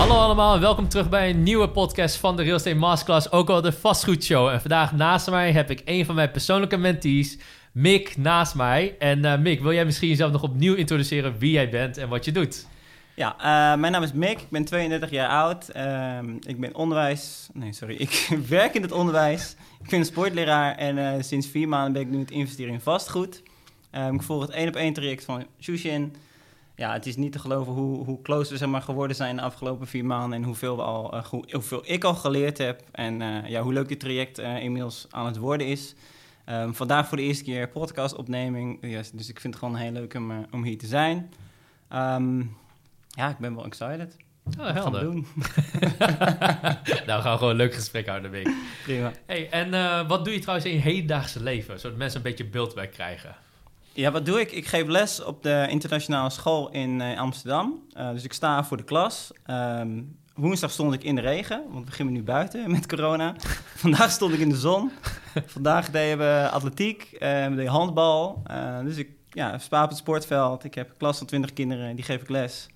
Hallo allemaal en welkom terug bij een nieuwe podcast van de Real Estate Masterclass, ook al de vastgoedshow. En vandaag naast mij heb ik een van mijn persoonlijke mentees, Mick, naast mij. En eh, Mick, wil jij misschien jezelf nog opnieuw introduceren wie jij bent en wat je doet? Ja, uh, mijn naam is Mick, ik ben 32 jaar oud. Uh, ik ben onderwijs... Nee, sorry, ik werk in het onderwijs. Ik ben een sportleraar en uh, sinds vier maanden ben ik nu het investeren in vastgoed. Um, ik volg het één op één traject van Shushin. Ja, het is niet te geloven hoe, hoe close we zeg maar, geworden zijn de afgelopen vier maanden... en hoeveel, we al, uh, hoe, hoeveel ik al geleerd heb en uh, ja, hoe leuk dit traject uh, inmiddels aan het worden is. Um, vandaag voor de eerste keer podcastopneming, yes, dus ik vind het gewoon heel leuk om, om hier te zijn. Um, ja, ik ben wel excited. Oh, helder. doen. nou, we gaan gewoon een leuk gesprek houden, week. Prima. Hey, en wat doe je trouwens in je hedendaagse leven, zodat mensen een beetje beeld bij krijgen? Ja, wat doe ik? Ik geef les op de internationale school in uh, Amsterdam. Uh, dus ik sta voor de klas. Um, woensdag stond ik in de regen, want we gingen nu buiten met corona. Vandaag stond ik in de zon. Vandaag deden we atletiek, uh, we deden handbal. dus ik ja, sta op het sportveld. Ik heb een klas van 20 kinderen, die geef ik les.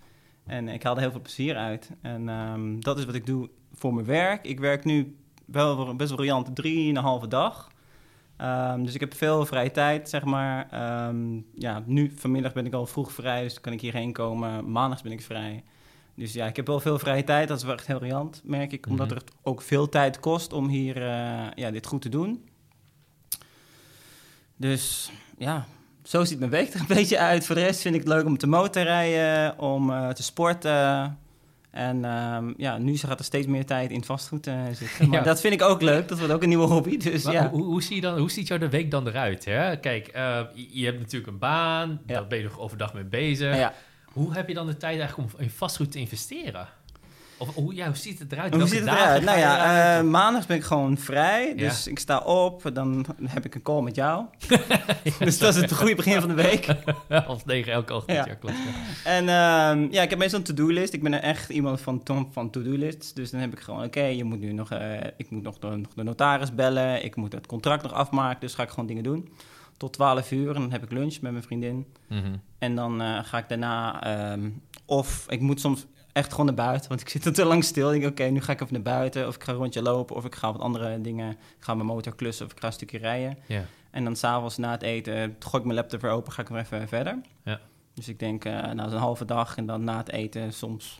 En ik haal er heel veel plezier uit. En um, dat is wat ik doe voor mijn werk. Ik werk nu wel best wel briljant drieënhalve dag. Um, dus ik heb veel vrije tijd, zeg maar. Um, ja, nu vanmiddag ben ik al vroeg vrij, dus kan ik hierheen komen. Maandags ben ik vrij. Dus ja, ik heb wel veel vrije tijd. Dat is wel echt heel briljant, merk ik. Omdat Mhm. het ook veel tijd kost om hier uh, ja, dit goed te doen. Dus ja, zo ziet mijn week er een beetje uit. Voor de rest vind ik het leuk om te motorrijden, om uh, te sporten. En um, ja, nu gaat er steeds meer tijd in vastgoed uh, zitten. Maar ja. dat vind ik ook leuk. Dat wordt ook een nieuwe hobby. Dus, maar ja. hoe, hoe, zie je dan, hoe ziet jou de week dan eruit? Hè? Kijk, uh, je, hebt natuurlijk een baan. Ja. Daar ben je nog overdag mee bezig. Ja. Hoe heb je dan de tijd eigenlijk om in vastgoed te investeren? Of hoe, ja, hoe ziet het eruit? Hoe Welke ziet het eruit? Nou ja, eruit? uh, maandags ben ik gewoon vrij. Ja. Dus ik sta op, dan heb ik een call met jou. dus dat is het goede begin van de week. Half negen elke ochtend, ja, ja klopt. En um, ja, ik heb meestal een to-do-list. Ik ben er echt iemand van, van to-do-lists. Dus dan heb ik gewoon, oké, okay, je moet nu nog, uh, ik moet nog de, nog de notaris bellen. Ik moet het contract nog afmaken. Dus ga ik gewoon dingen doen. Tot 12 uur en dan heb ik lunch met mijn vriendin. Mm -hmm. En dan uh, ga ik daarna, um, of ik moet soms echt gewoon naar buiten, want ik zit er te lang stil. Ik denk, oké, okay, nu ga ik even naar buiten, of ik ga een rondje lopen, of ik ga wat andere dingen, ik ga mijn motor klussen, of ik ga een stukje rijden. Yeah. En dan s'avonds na het eten gooi ik mijn laptop weer open, ga ik weer even verder. Ja. Dus ik denk, uh, nou, een halve dag en dan na het eten soms...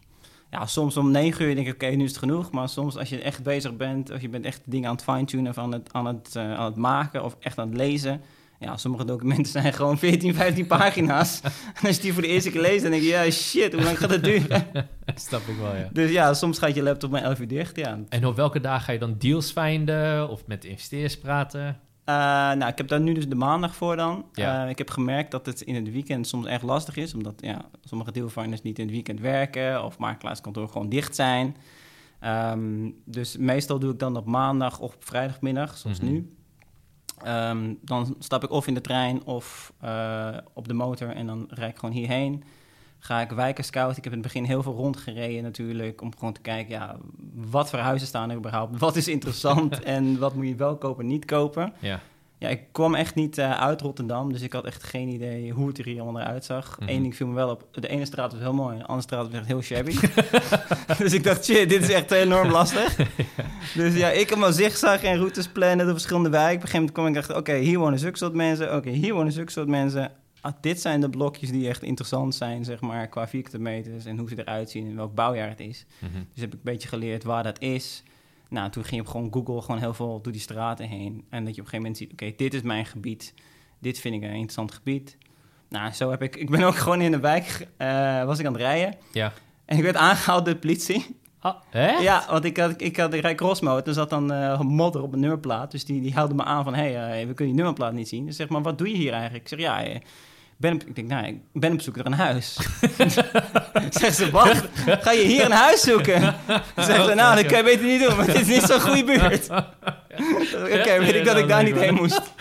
Ja, soms om negen uur denk ik, oké, okay, nu is het genoeg. Maar soms als je echt bezig bent, of je bent echt dingen aan het fine-tunen of aan het, aan, het, uh, aan het maken, of echt aan het lezen... Ja, sommige documenten zijn gewoon 14, 15 pagina's. en als je die voor de eerste keer leest, dan denk je, ja, shit, hoe lang gaat het duren? Snap ik wel, ja. Dus ja, soms gaat je laptop maar 11 uur dicht, ja. En op welke dagen ga je dan deals vinden of met investeerders praten? Uh, nou, ik heb daar nu dus de maandag voor dan. Ja. Uh, ik heb gemerkt dat het in het weekend soms echt lastig is, omdat ja, sommige dealfinders niet in het weekend werken of makelaarskantoor gewoon dicht zijn. Um, dus meestal doe ik dan op maandag of op vrijdagmiddag, zoals Mhm. mm -hmm. nu. Um, dan stap ik of in de trein of uh, op de motor en dan rijd ik gewoon hierheen. Ga ik wijken scouten. Ik heb in het begin heel veel rondgereden natuurlijk. Om gewoon te kijken, ja, wat voor huizen staan er überhaupt? Wat is interessant en wat moet je wel kopen en niet kopen? Ja. Ja, ik kwam echt niet uh, uit Rotterdam, dus ik had echt geen idee hoe het er hier allemaal eruit zag. Mhm. Mm -hmm. Eén ding viel me wel op, de ene straat was heel mooi, de andere straat was echt heel shabby. dus ik dacht, shit, dit is echt enorm lastig. ja. Dus ja, ik heb maar zigzag en routes plannen door verschillende wijken. Op een gegeven moment kwam ik dacht, oké, okay, hier wonen zulke soort mensen, oké, okay, hier wonen zulke soort mensen. Ah, dit zijn de blokjes die echt interessant zijn, zeg maar, qua vierkante meters en hoe ze eruit zien en welk bouwjaar het is. Mm -hmm. Dus heb ik een beetje geleerd waar dat is. Nou, toen ging je op gewoon Google gewoon heel veel door die straten heen. En dat je op een gegeven moment ziet, oké, okay, dit is mijn gebied. Dit vind ik een interessant gebied. Nou, zo heb ik... Ik ben ook gewoon in de wijk, uh, was ik aan het rijden. Ja. En ik werd aangehouden door de politie. Ah? Ja, want ik had, ik had ik rijd crossmode. Er zat dan uh, modder op een nummerplaat. Dus die, die houden me aan van, hé, hey, uh, we kunnen die nummerplaat niet zien. Dus zeg maar, wat doe je hier eigenlijk? Ik zeg, ja, ben op, ik denk, nou, ik ben op zoek naar een huis. Zegt ze, wat? Ga je hier een huis zoeken? Zegt ze, nou, dat kan je beter niet doen, want dit is niet zo'n goede buurt. Oké, okay, weet ik dat ik daar niet heen moest.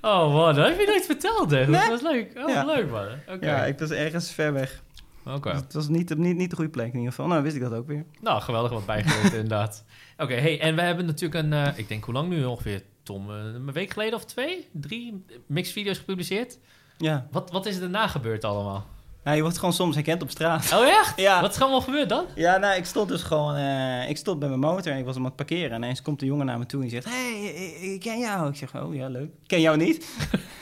oh man, dat heb je nooit verteld, hè? Nee? Dat was leuk. Oh, Ja. leuk, man. Ja, ik was ergens ver weg. Oké. Dus het was niet, niet, niet de goede plek in ieder geval. Nou, wist ik dat ook weer. Nou, geweldig wat bijgeleerd inderdaad. Oké, hey, en we hebben natuurlijk een, eh, ik denk hoe lang nu ongeveer, Tom, eh, een week geleden of twee, drie mixed video's gepubliceerd. Ja. Wat, wat is er daarna gebeurd allemaal? Nou, je wordt gewoon soms herkend op straat. Oh echt? Ja. Wat is er allemaal gebeurd dan? Ja, nou, ik stond dus gewoon... eh, ik stond bij mijn motor en ik was hem aan het parkeren. En ineens komt de jongen naar me toe en die zegt... hey, ik, ik ken jou. Ik zeg, oh ja, leuk. Ik ken jou niet.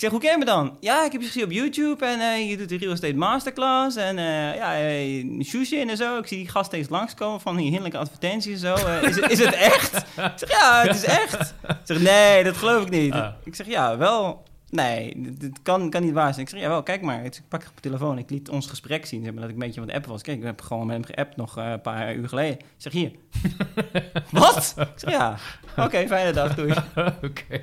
ik zeg, hoe ken je me dan? Ja, ik heb je gezien op YouTube en eh, je doet de Real Estate Masterclass. En eh ja, eh, sushi en zo. Ik zie die gast steeds langskomen van die hinderlijke advertenties en zo. Is, het, is het echt? ik zeg, ja, het is echt. Ik zeg, nee, dat geloof ik niet. Ah. Ik zeg, ja, wel... Nee, dit- kan, kan niet waar zijn. Ik zeg, ja wel, kijk maar. Ik pak het op mijn telefoon. Ik liet ons gesprek zien, zeg maar, dat ik een beetje aan het appen was. Kijk, ik heb gewoon met hem geappt nog eh, een paar uur geleden. Ik zeg, hier. Wat? Ik zeg, ja. Oké, fijne dag, doei. Oké.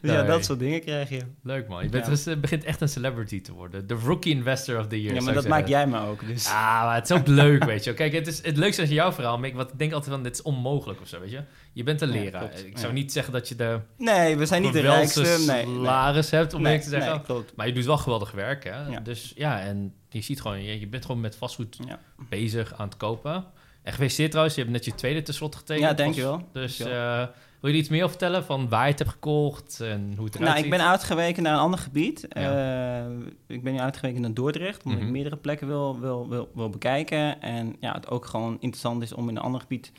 Dus ja, Nee. dat soort dingen krijg je. Leuk man. Je bent Ja. dus, eh, begint echt een celebrity te worden. De rookie investor of the year. Ja, maar dat maak jij me ook, dus... Ah, maar het is ook leuk, weet je. Kijk, het, is, het leukste is jouw verhaal, Mick. Want ik denk altijd van, dit is onmogelijk of zo, weet je. Je bent een leraar. Ik zou Ja. niet zeggen dat je de Nee, we zijn niet de rijkste. Nee, nee. salaris hebt, om nee, te zeggen. nee, klopt. Maar je doet wel geweldig werk, hè. Ja. Dus ja, en je ziet gewoon, je, je bent gewoon met vastgoed Ja. bezig aan het kopen. En gefeliciteerd trouwens, je hebt net je tweede tenslotte getekend. Ja, dankjewel. Dus Dankjewel. eh, wil je iets meer over vertellen van waar je het hebt gekocht en hoe het eruit Nou, ik ben uitgeweken naar een ander gebied. Eh, ik ben nu uitgeweken naar Dordrecht, omdat Mhm. ik meerdere plekken wil, wil, wil, wil bekijken. En ja, het ook gewoon interessant is om in een ander gebied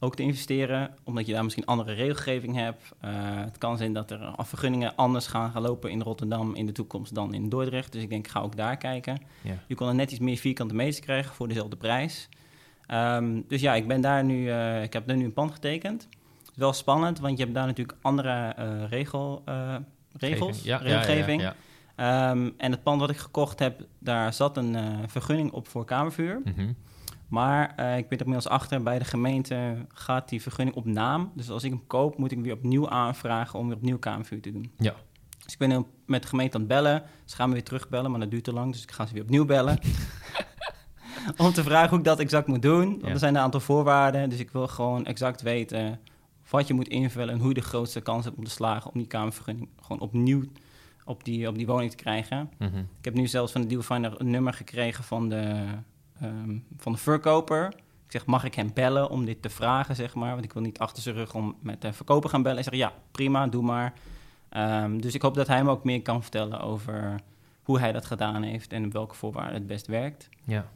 ook te investeren, omdat je daar misschien andere regelgeving hebt. Eh, het kan zijn dat er vergunningen anders gaan, gaan lopen in Rotterdam in de toekomst dan in Dordrecht. Dus ik denk, ik ga ook daar kijken. Je kon er net iets meer vierkante meters krijgen voor dezelfde prijs. Ehm, dus ja, ik ben daar nu, eh, ik heb daar nu een pand getekend. Het is wel spannend, want je hebt daar natuurlijk andere eh, regel, regels, Ja, regelgeving. Ja, ja, Ehm, en het pand wat ik gekocht heb, daar zat een vergunning op voor kamervuur. Mhm. Maar eh, ik ben er inmiddels achter, bij de gemeente gaat die vergunning op naam. Dus als ik hem koop, moet ik hem weer opnieuw aanvragen om weer opnieuw kamervuur te doen. Ja. Dus ik ben met de gemeente aan het bellen. Ze gaan me weer terugbellen, maar dat duurt te lang. Dus ik ga ze weer opnieuw bellen. om te vragen hoe ik dat exact moet doen. Want Ja. er zijn een aantal voorwaarden. Dus ik wil gewoon exact weten wat je moet invullen... en hoe je de grootste kans hebt om te slagen... om die kamervergunning gewoon opnieuw op die, op die woning te krijgen. Mhm. Ik heb nu zelfs van de dealfinder een nummer gekregen van de, ehm, van de verkoper. Ik zeg, mag ik hem bellen om dit te vragen, zeg maar? Want ik wil niet achter zijn rug om met de verkoper gaan bellen. Hij zegt, ja, prima, doe maar. Ehm, dus ik hoop dat hij me ook meer kan vertellen over hoe hij dat gedaan heeft... en op welke voorwaarden het best werkt. ja.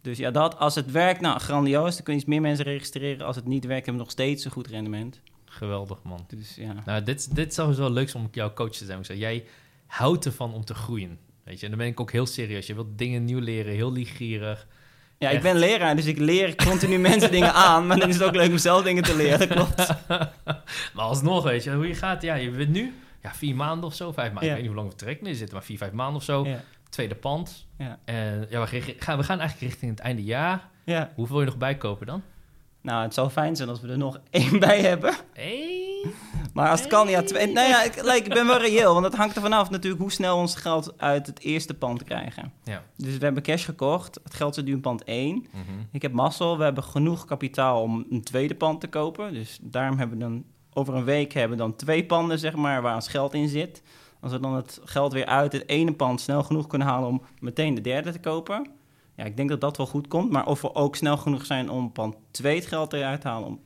Dus ja, dat, als het werkt, nou, grandioos. Dan kun je iets meer mensen registreren. Als het niet werkt, hebben we nog steeds een goed rendement. Geweldig, man. Dus ja, Nou, dit, dit is sowieso wel leuk om jouw coach te zijn. Ik zeg, jij houdt ervan om te groeien. Weet je, en dan ben ik ook heel serieus. Je wilt dingen nieuw leren, heel liefgierig. Ja ik ben leraar, dus ik leer continu mensen dingen aan. Maar dan is het ook leuk mezelf dingen te leren, klopt. maar alsnog, weet je, hoe je gaat. Ja, je bent nu ja, vier maanden of zo, vijf maanden. Ja. Ik weet niet hoe lang we traject mee zitten, maar vier, vijf maanden of zo. Ja, Tweede pand. ja, En ja, we, gaan, we gaan eigenlijk richting het einde jaar. ja. Hoeveel wil je nog bijkopen dan? Nou, het zou fijn zijn als we er nog één bij hebben. Hey. Maar als het kan, ja, twee. Nou ja, ik, like, ik ben wel reëel, want het hangt er vanaf natuurlijk hoe snel we ons geld uit het eerste pand krijgen. Ja. Dus we hebben cash gekocht. Het geld zit nu in pand 1. Mhm. Ik heb mazzel. We hebben genoeg kapitaal om een tweede pand te kopen. Dus daarom hebben we dan over een week hebben we dan twee panden, zeg maar, waar ons geld in zit. Als we dan het geld weer uit het ene pand snel genoeg kunnen halen om meteen de derde te kopen. Ja, ik denk dat dat wel goed komt. Maar of we ook snel genoeg zijn om pand 2 het geld eruit te halen om,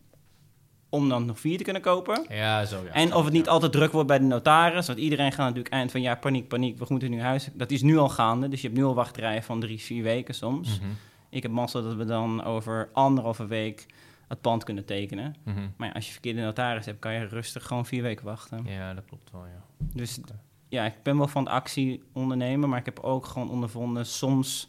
om dan nog vier te kunnen kopen. Ja, zo ja. En of het niet altijd druk wordt bij de notaris. Want iedereen gaat natuurlijk eind van ja, paniek, paniek. We moeten nu huis. Dat is nu al gaande. Dus je hebt nu al wachtrijen van drie, vier weken soms. Mhm. Ik heb mazzel dat we dan over anderhalve week het pand kunnen tekenen. Mhm. Maar ja, als je verkeerde notaris hebt, kan je rustig gewoon vier weken wachten. Ja, dat klopt wel, ja. Dus ja, ik ben wel van het actie ondernemen, maar ik heb ook gewoon ondervonden, soms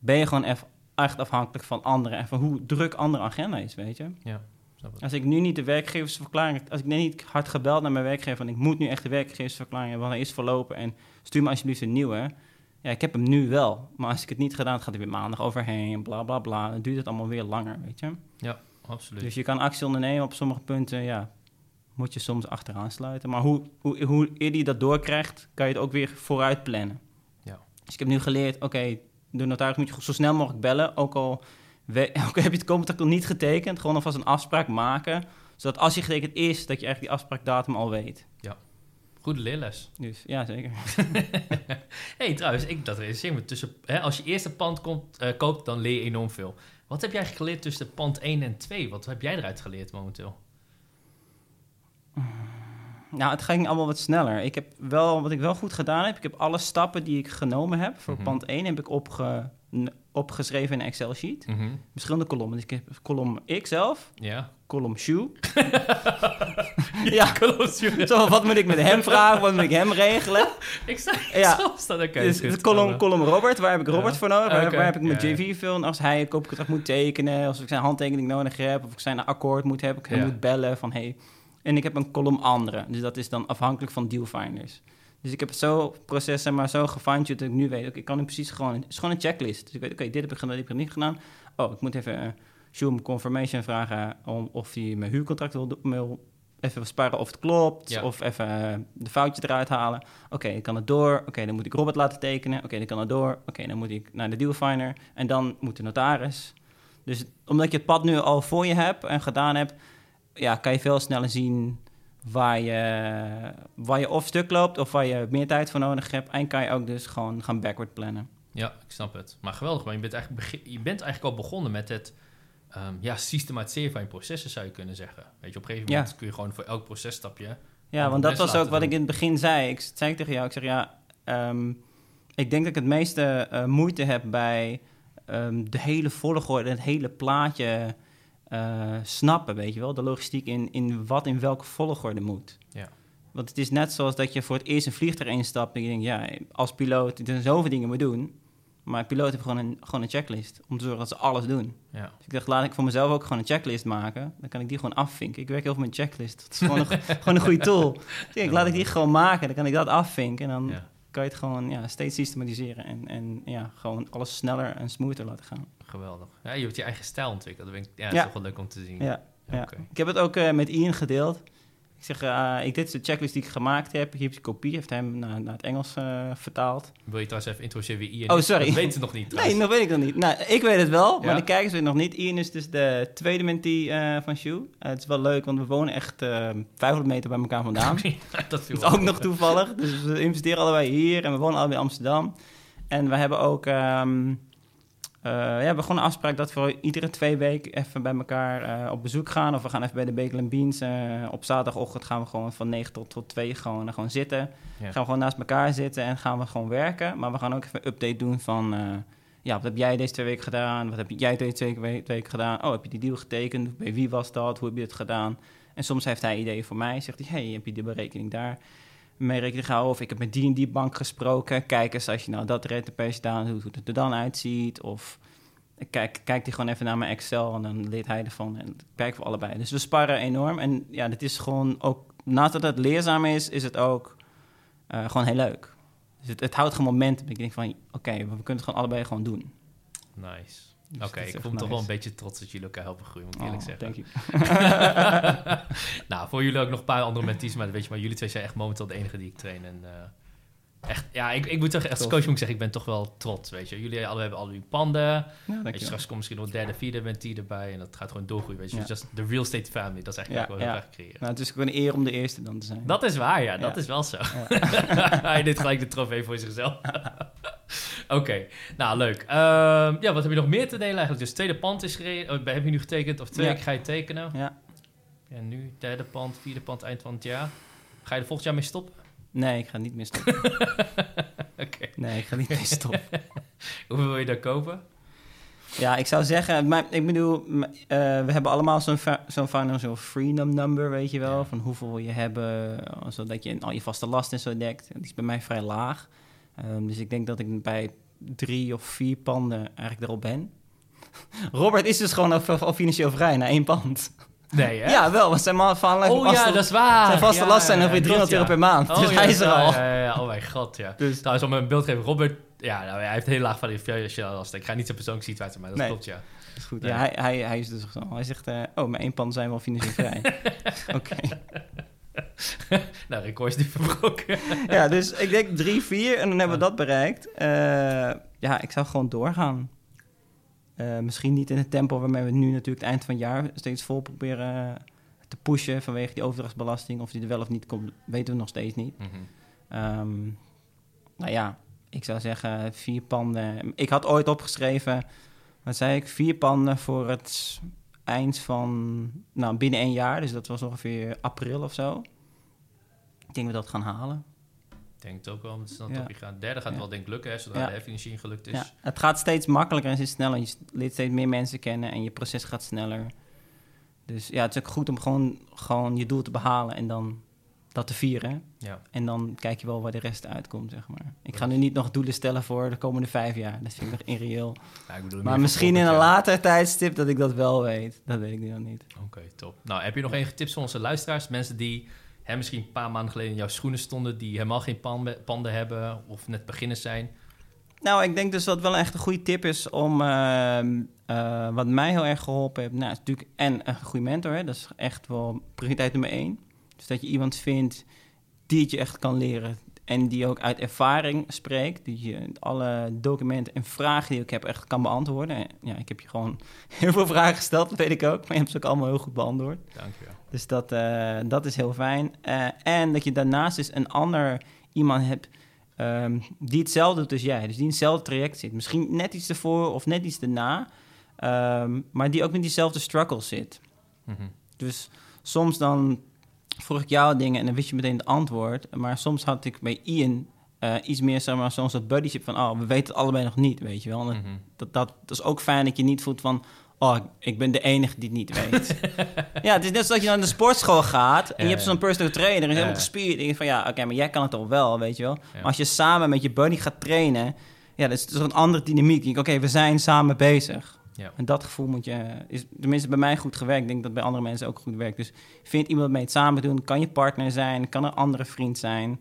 ben je gewoon echt afhankelijk van anderen en van hoe druk andere agenda is, weet je. Ja, snap het. Als ik nu niet de werkgeversverklaring, als ik net niet hard gebeld naar mijn werkgever, van ik moet nu echt de werkgeversverklaring hebben, want hij is verlopen en stuur me alsjeblieft een nieuwe. Ja, ik heb hem nu wel, maar als ik het niet gedaan, gaat hij weer maandag overheen, bla bla bla. Dan duurt het allemaal weer langer, weet je. Absoluut. Dus je kan actie ondernemen op sommige punten, ja, moet je soms achteraan sluiten. Maar hoe, hoe, hoe eerder je dat doorkrijgt, kan je het ook weer vooruit plannen. Ja. Dus ik heb nu geleerd, oké, de notaris moet je zo snel mogelijk bellen. Ook al, we, ook al heb je het contract nog niet getekend, gewoon alvast een afspraak maken. Zodat als je getekend is, dat je eigenlijk die afspraakdatum al weet. Goede leerles. Dus ja, zeker. hey, trouwens, ik dat realiseer me tussen. Hè, als je eerst een pand komt, eh, koopt, dan leer je enorm veel. Wat heb jij geleerd tussen pand 1 en 2? Wat heb jij eruit geleerd momenteel? Nou, het ging allemaal wat sneller. Ik heb wel, wat ik wel goed gedaan heb, ik heb alle stappen die ik genomen heb voor Mhm. pand 1 heb ik opge, opgeschreven in een Excel-sheet. Mhm. Verschillende kolommen. Dus ik heb kolom ik zelf, Ja. kolom shoe. ja, Colosseum. zo, wat moet ik met hem vragen, wat moet ik hem regelen? Ik sta Ja. staan. Oké, dus de kolom, kolom Robert, waar heb ik Robert Ja. voor nodig? Waar, heb ik mijn ja. JV veel? Als hij een koopcontract moet tekenen, als ik zijn handtekening nodig heb, of ik zijn akkoord moet hebben, ik moet bellen van hey. En ik heb een kolom andere, dus dat is dan afhankelijk van dealfinders. Dus ik heb het zo proces zeg maar zo gefine dat ik nu weet, oké, ik kan nu precies gewoon, het is gewoon een checklist. Dus ik weet, oké, dit heb ik gedaan, dit heb ik niet gedaan. Oh, ik moet even uh, Sjoerd confirmation vragen om of hij mijn huurcontract wil, even sparen of het klopt, Ja. of even eh, de foutje eruit halen. Oké, ik kan het door. Oké, dan moet ik Robert laten tekenen. Oké, dan kan het door. Oké, dan moet ik naar de dealfinder. En dan moet de notaris. Dus omdat je het pad nu al voor je hebt en gedaan hebt, ja, kan je veel sneller zien waar je, waar je of stuk loopt of waar je meer tijd voor nodig hebt. En kan je ook dus gewoon gaan backward plannen. Ja, ik snap het. Maar geweldig, man. Je bent eigenlijk, je bent eigenlijk al begonnen met het ehm, ja, systematiseren van je processen, zou je kunnen zeggen. Weet je, op een gegeven Ja. moment kun je gewoon voor elk processtapje... Ja, want dat was ook wat ik in het begin zei. Ik zei tegen jou, ik zeg ja, ehm, ik denk dat ik het meeste eh, moeite heb bij ehm, de hele volgorde, het hele plaatje eh, snappen, weet je wel. De logistiek in, in wat in welke volgorde moet. Ja. Want het is net zoals dat je voor het eerst een vliegtuig instapt en je denkt, ja, als piloot, er zoveel dingen moet doen. Maar piloot heeft gewoon een, gewoon een checklist om te zorgen dat ze alles doen. Ja, Dus ik dacht, laat ik voor mezelf ook gewoon een checklist maken. Dan kan ik die gewoon afvinken. Ik werk heel veel met checklist. Dat is gewoon een, gewoon een goede tool. Dus ik, laat ik die gewoon maken. Dan kan ik dat afvinken. En dan ja, kan je het gewoon ja, steeds systematiseren. En, en ja, gewoon alles sneller en smoother laten gaan. Geweldig. Ja, je hebt je eigen stijl ontwikkeld. Dat vind ik ja, dat Ja. is toch wel leuk om te zien. Ja, ja. Oké. Ik heb het ook eh, met Ian gedeeld. Ik zeg, eh, ik, dit is de checklist die ik gemaakt heb. Hier heb je kopie. Heeft hem naar, naar het Engels eh, vertaald. Wil je trouwens even introduceren wie Ian Oh, sorry. Dat weten ze nog niet Nee, dat weet ik nog niet. Nou, ik weet het wel, maar de kijkers weten nog niet. Ian is dus de tweede mentee van Sjoe. Eh, het is wel leuk, want we wonen echt eh 500 meter bij elkaar vandaan. dat is ook nog toevallig. Dus we investeren allebei hier en we wonen allebei in Amsterdam. En we hebben ook... ehm, eh, ja, we hebben gewoon een afspraak dat we iedere twee weken even bij elkaar eh, op bezoek gaan. Of we gaan even bij de and Beans. eh, op zaterdagochtend gaan we gewoon van 9 tot, tot 2 gewoon, gewoon zitten. Ja. Gaan we gewoon naast elkaar zitten en gaan we gewoon werken. Maar we gaan ook even een update doen van... ja, wat heb jij deze twee weken gedaan? Wat heb jij deze twee we- weken gedaan? Oh, heb je die deal getekend? Bij wie was dat? Hoe heb je het gedaan? En soms heeft hij ideeën voor mij. Zegt hij, hey, heb je de berekening daar mee rekening gehouden? Of ik heb met die en die bank gesproken. Kijk eens, als je nou dat rentepercentage gedaan, hoe hoe het er dan uitziet. Of kijk, kijkt hij gewoon even naar mijn Excel en dan leert hij ervan. En dat kijken we allebei. Dus we sparren enorm. En ja, dit is gewoon ook... Naast dat het leerzaam is, is het ook eh, gewoon heel leuk. Dus het, het houdt gewoon momentum. Ik denk van, oké, we kunnen het gewoon allebei gewoon doen. Nice. Dus Oké, ik echt voel me toch wel een beetje trots dat jullie elkaar helpen groeien, moet ik eerlijk Oh, zeggen. thank you. nou, voor jullie ook nog een paar andere mentees, maar weet je, maar jullie twee zijn echt momenteel de enige die ik train. En eh, echt, ja, ik, ik moet toch, als coach moet ik zeggen, ik ben toch wel trots, weet je. Jullie alle hebben al jullie panden. Ja, Weet je, straks komt misschien nog een derde, vierde mentee erbij en dat gaat gewoon doorgroeien, weet je. Ja. Just the real estate family, dat is eigenlijk Ja, wel heel ja. erg creëren. Nou, het is gewoon een eer om de eerste dan te zijn. Dat is waar, ja, dat is wel zo. Hij deed gelijk de trofee voor zichzelf. Oké, nou leuk. Ehm, ja, wat heb je nog meer te delen eigenlijk? Dus tweede pand is gereden, oh, heb je nu getekend of twee Ja. ga je tekenen? Ja. En nu derde pand, vierde pand eind van het jaar. Ga je er volgend jaar mee stoppen? Nee, ik ga niet meer stoppen. Oké. Nee, ik ga niet meer stoppen. Hoeveel wil je daar kopen? Ja, ik zou zeggen, maar, ik bedoel, eh, we hebben allemaal zo'n zo'n financial freedom number, weet je wel, Ja. van hoeveel wil je hebben, eh, zodat je al je vaste lasten en zo dekt. Die is bij mij vrij laag. Ehm, dus ik denk dat ik bij drie of vier panden eigenlijk erop ben. Robert is dus gewoon al, al financieel vrij na één pand. Nee, hè? Ja, wel, want zijn man van Oh ja, dat is waar. zijn vaste Ja, lasten zijn ongeveer klopt, 300 euro per maand. Oh, dus hij dat is er al. Ja, ja, ja. Oh mijn god, ja. Dus Trouwens, om een beeld te geven, Robert, ja, nou, hij heeft heel laag van financiële lasten. Ik ga niet zijn persoonlijke situatie, maar dat Nee. klopt, ja. is goed. Ja, hij, hij, hij is dus zo. Hij zegt, eh, oh, mijn één pand zijn wel financieel vrij. Oké. nou, record is verbroken. Ja, dus ik denk drie, vier en dan hebben we dat bereikt. Eh, ja, ik zou gewoon doorgaan. Eh, misschien niet in het tempo waarmee we nu natuurlijk het eind van het jaar steeds vol proberen te pushen vanwege die overdrachtsbelasting. Of die er wel of niet komt, weten we nog steeds niet. Mhm. Ehm, nou ja, ik zou zeggen vier panden. Ik had ooit opgeschreven, wat zei ik, vier panden voor het eind van, nou binnen één jaar. Dus dat was ongeveer april of zo. Ik denk dat we dat gaan halen. Ik denk het ook wel, met snel Ja. topje gaan. Derde gaat Ja. wel denk ik lukken, hè, zodra Ja. de herfinanciering gelukt is. Ja, het gaat steeds makkelijker en steeds sneller. Je leert steeds meer mensen kennen en je proces gaat sneller. Dus ja, het is ook goed om gewoon, gewoon je doel te behalen en dan dat te vieren. Ja. En dan kijk je wel waar de rest uitkomt, zeg maar. Ik ga nu niet nog doelen stellen voor de komende vijf jaar. Dat vind ik nog irreëel. Ja, ik bedoel, meer Maar misschien in een later tijdstip dat ik dat wel weet. Dat weet ik nu nog niet. Oké, top. Nou, heb je nog enige tips voor onze luisteraars? Mensen die hè, misschien een paar maanden geleden in jouw schoenen stonden... die helemaal geen panden, hebben of net beginners zijn. Nou, ik denk dus dat wel echt een goede tip is om... ehm, eh, wat mij heel erg geholpen heeft... Nou, is natuurlijk en een goede mentor. Hè? Dat is echt wel prioriteit nummer één. Dus dat je iemand vindt die het je echt kan leren... en die ook uit ervaring spreekt... die je alle documenten en vragen die ik heb echt kan beantwoorden. En Ja, ik heb je gewoon heel veel vragen gesteld, dat weet ik ook. Maar je hebt ze ook allemaal heel goed beantwoord. Dankjewel. Dus dat, eh, dat is heel fijn. Eh, en dat je daarnaast dus een ander iemand hebt ehm, die hetzelfde doet als jij. Dus die in hetzelfde traject zit. Misschien net iets ervoor of net iets erna. ehm, maar die ook met diezelfde struggle zit. Mhm. Dus soms dan vroeg ik jou dingen en dan wist je meteen het antwoord. Maar soms had ik bij Ian eh, iets meer, zeg maar, zo'n soort buddyship van... oh, we weten het allebei nog niet, weet je wel. Dat, Mhm. dat, dat, dat is ook fijn dat je niet voelt van... oh, ik ben de enige die het niet weet. ja, het is net zoals je naar de sportschool gaat... en je hebt zo'n personal trainer... en helemaal gespierd. En je denkt van, ja, oké, maar jij kan het toch wel, weet je wel. Ja. Maar als je samen met je buddy gaat trainen... ja, dat is toch een andere dynamiek. Oké, we zijn samen bezig. Ja. En dat gevoel moet je... is tenminste bij mij goed gewerkt. Ik denk dat bij andere mensen ook goed werkt. Dus vind iemand mee het samen doen. Kan je partner zijn, kan een andere vriend zijn...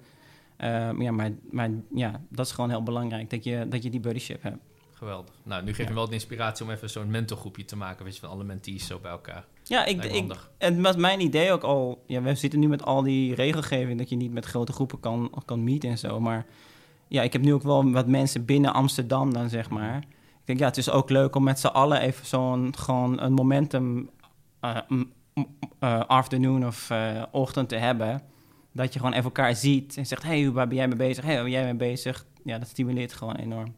Ehm, ja, maar, maar ja, dat is gewoon heel belangrijk, dat je, dat je die buddyship hebt. Geweldig. Nou, nu geef je Ja. me wel de inspiratie om even zo'n mentorgroepje te maken... weet je, van alle mentees zo bij elkaar. Ja, ik, ik, het was mijn idee ook al. Ja, we zitten nu met al die regelgeving dat je niet met grote groepen kan, kan meeten en zo. Maar ja, ik heb nu ook wel wat mensen binnen Amsterdam dan, zeg maar. Denk, ja, het is ook leuk om met z'n allen even zo'n gewoon een momentum eh, eh, afternoon of eh, ochtend te hebben. Dat je gewoon even elkaar ziet en zegt, hey, waar ben jij mee bezig? Hey, waar ben jij mee bezig? Ja, dat stimuleert gewoon enorm.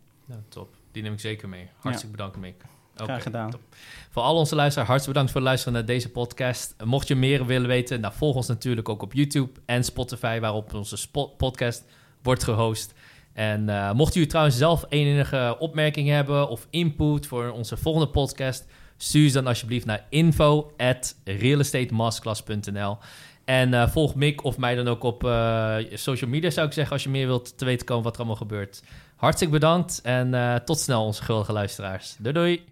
Top. Die neem ik zeker mee. Hartstikke bedankt, Mick. Graag gedaan. top. Voor al onze luisteraars, hartstikke bedankt voor het luisteren naar deze podcast. Mocht je meer willen weten, nou, volg ons natuurlijk ook op YouTube en Spotify, waarop onze podcast wordt gehost. En eh mocht u trouwens zelf enige opmerking hebben of input voor onze volgende podcast, stuur ze dan alsjeblieft naar info at. En eh, volg Mick of mij dan ook op eh, social media, zou ik zeggen, als je meer wilt te weten komen wat er allemaal gebeurt. Hartstikke bedankt en tot snel, onze geweldige luisteraars. Doei doei!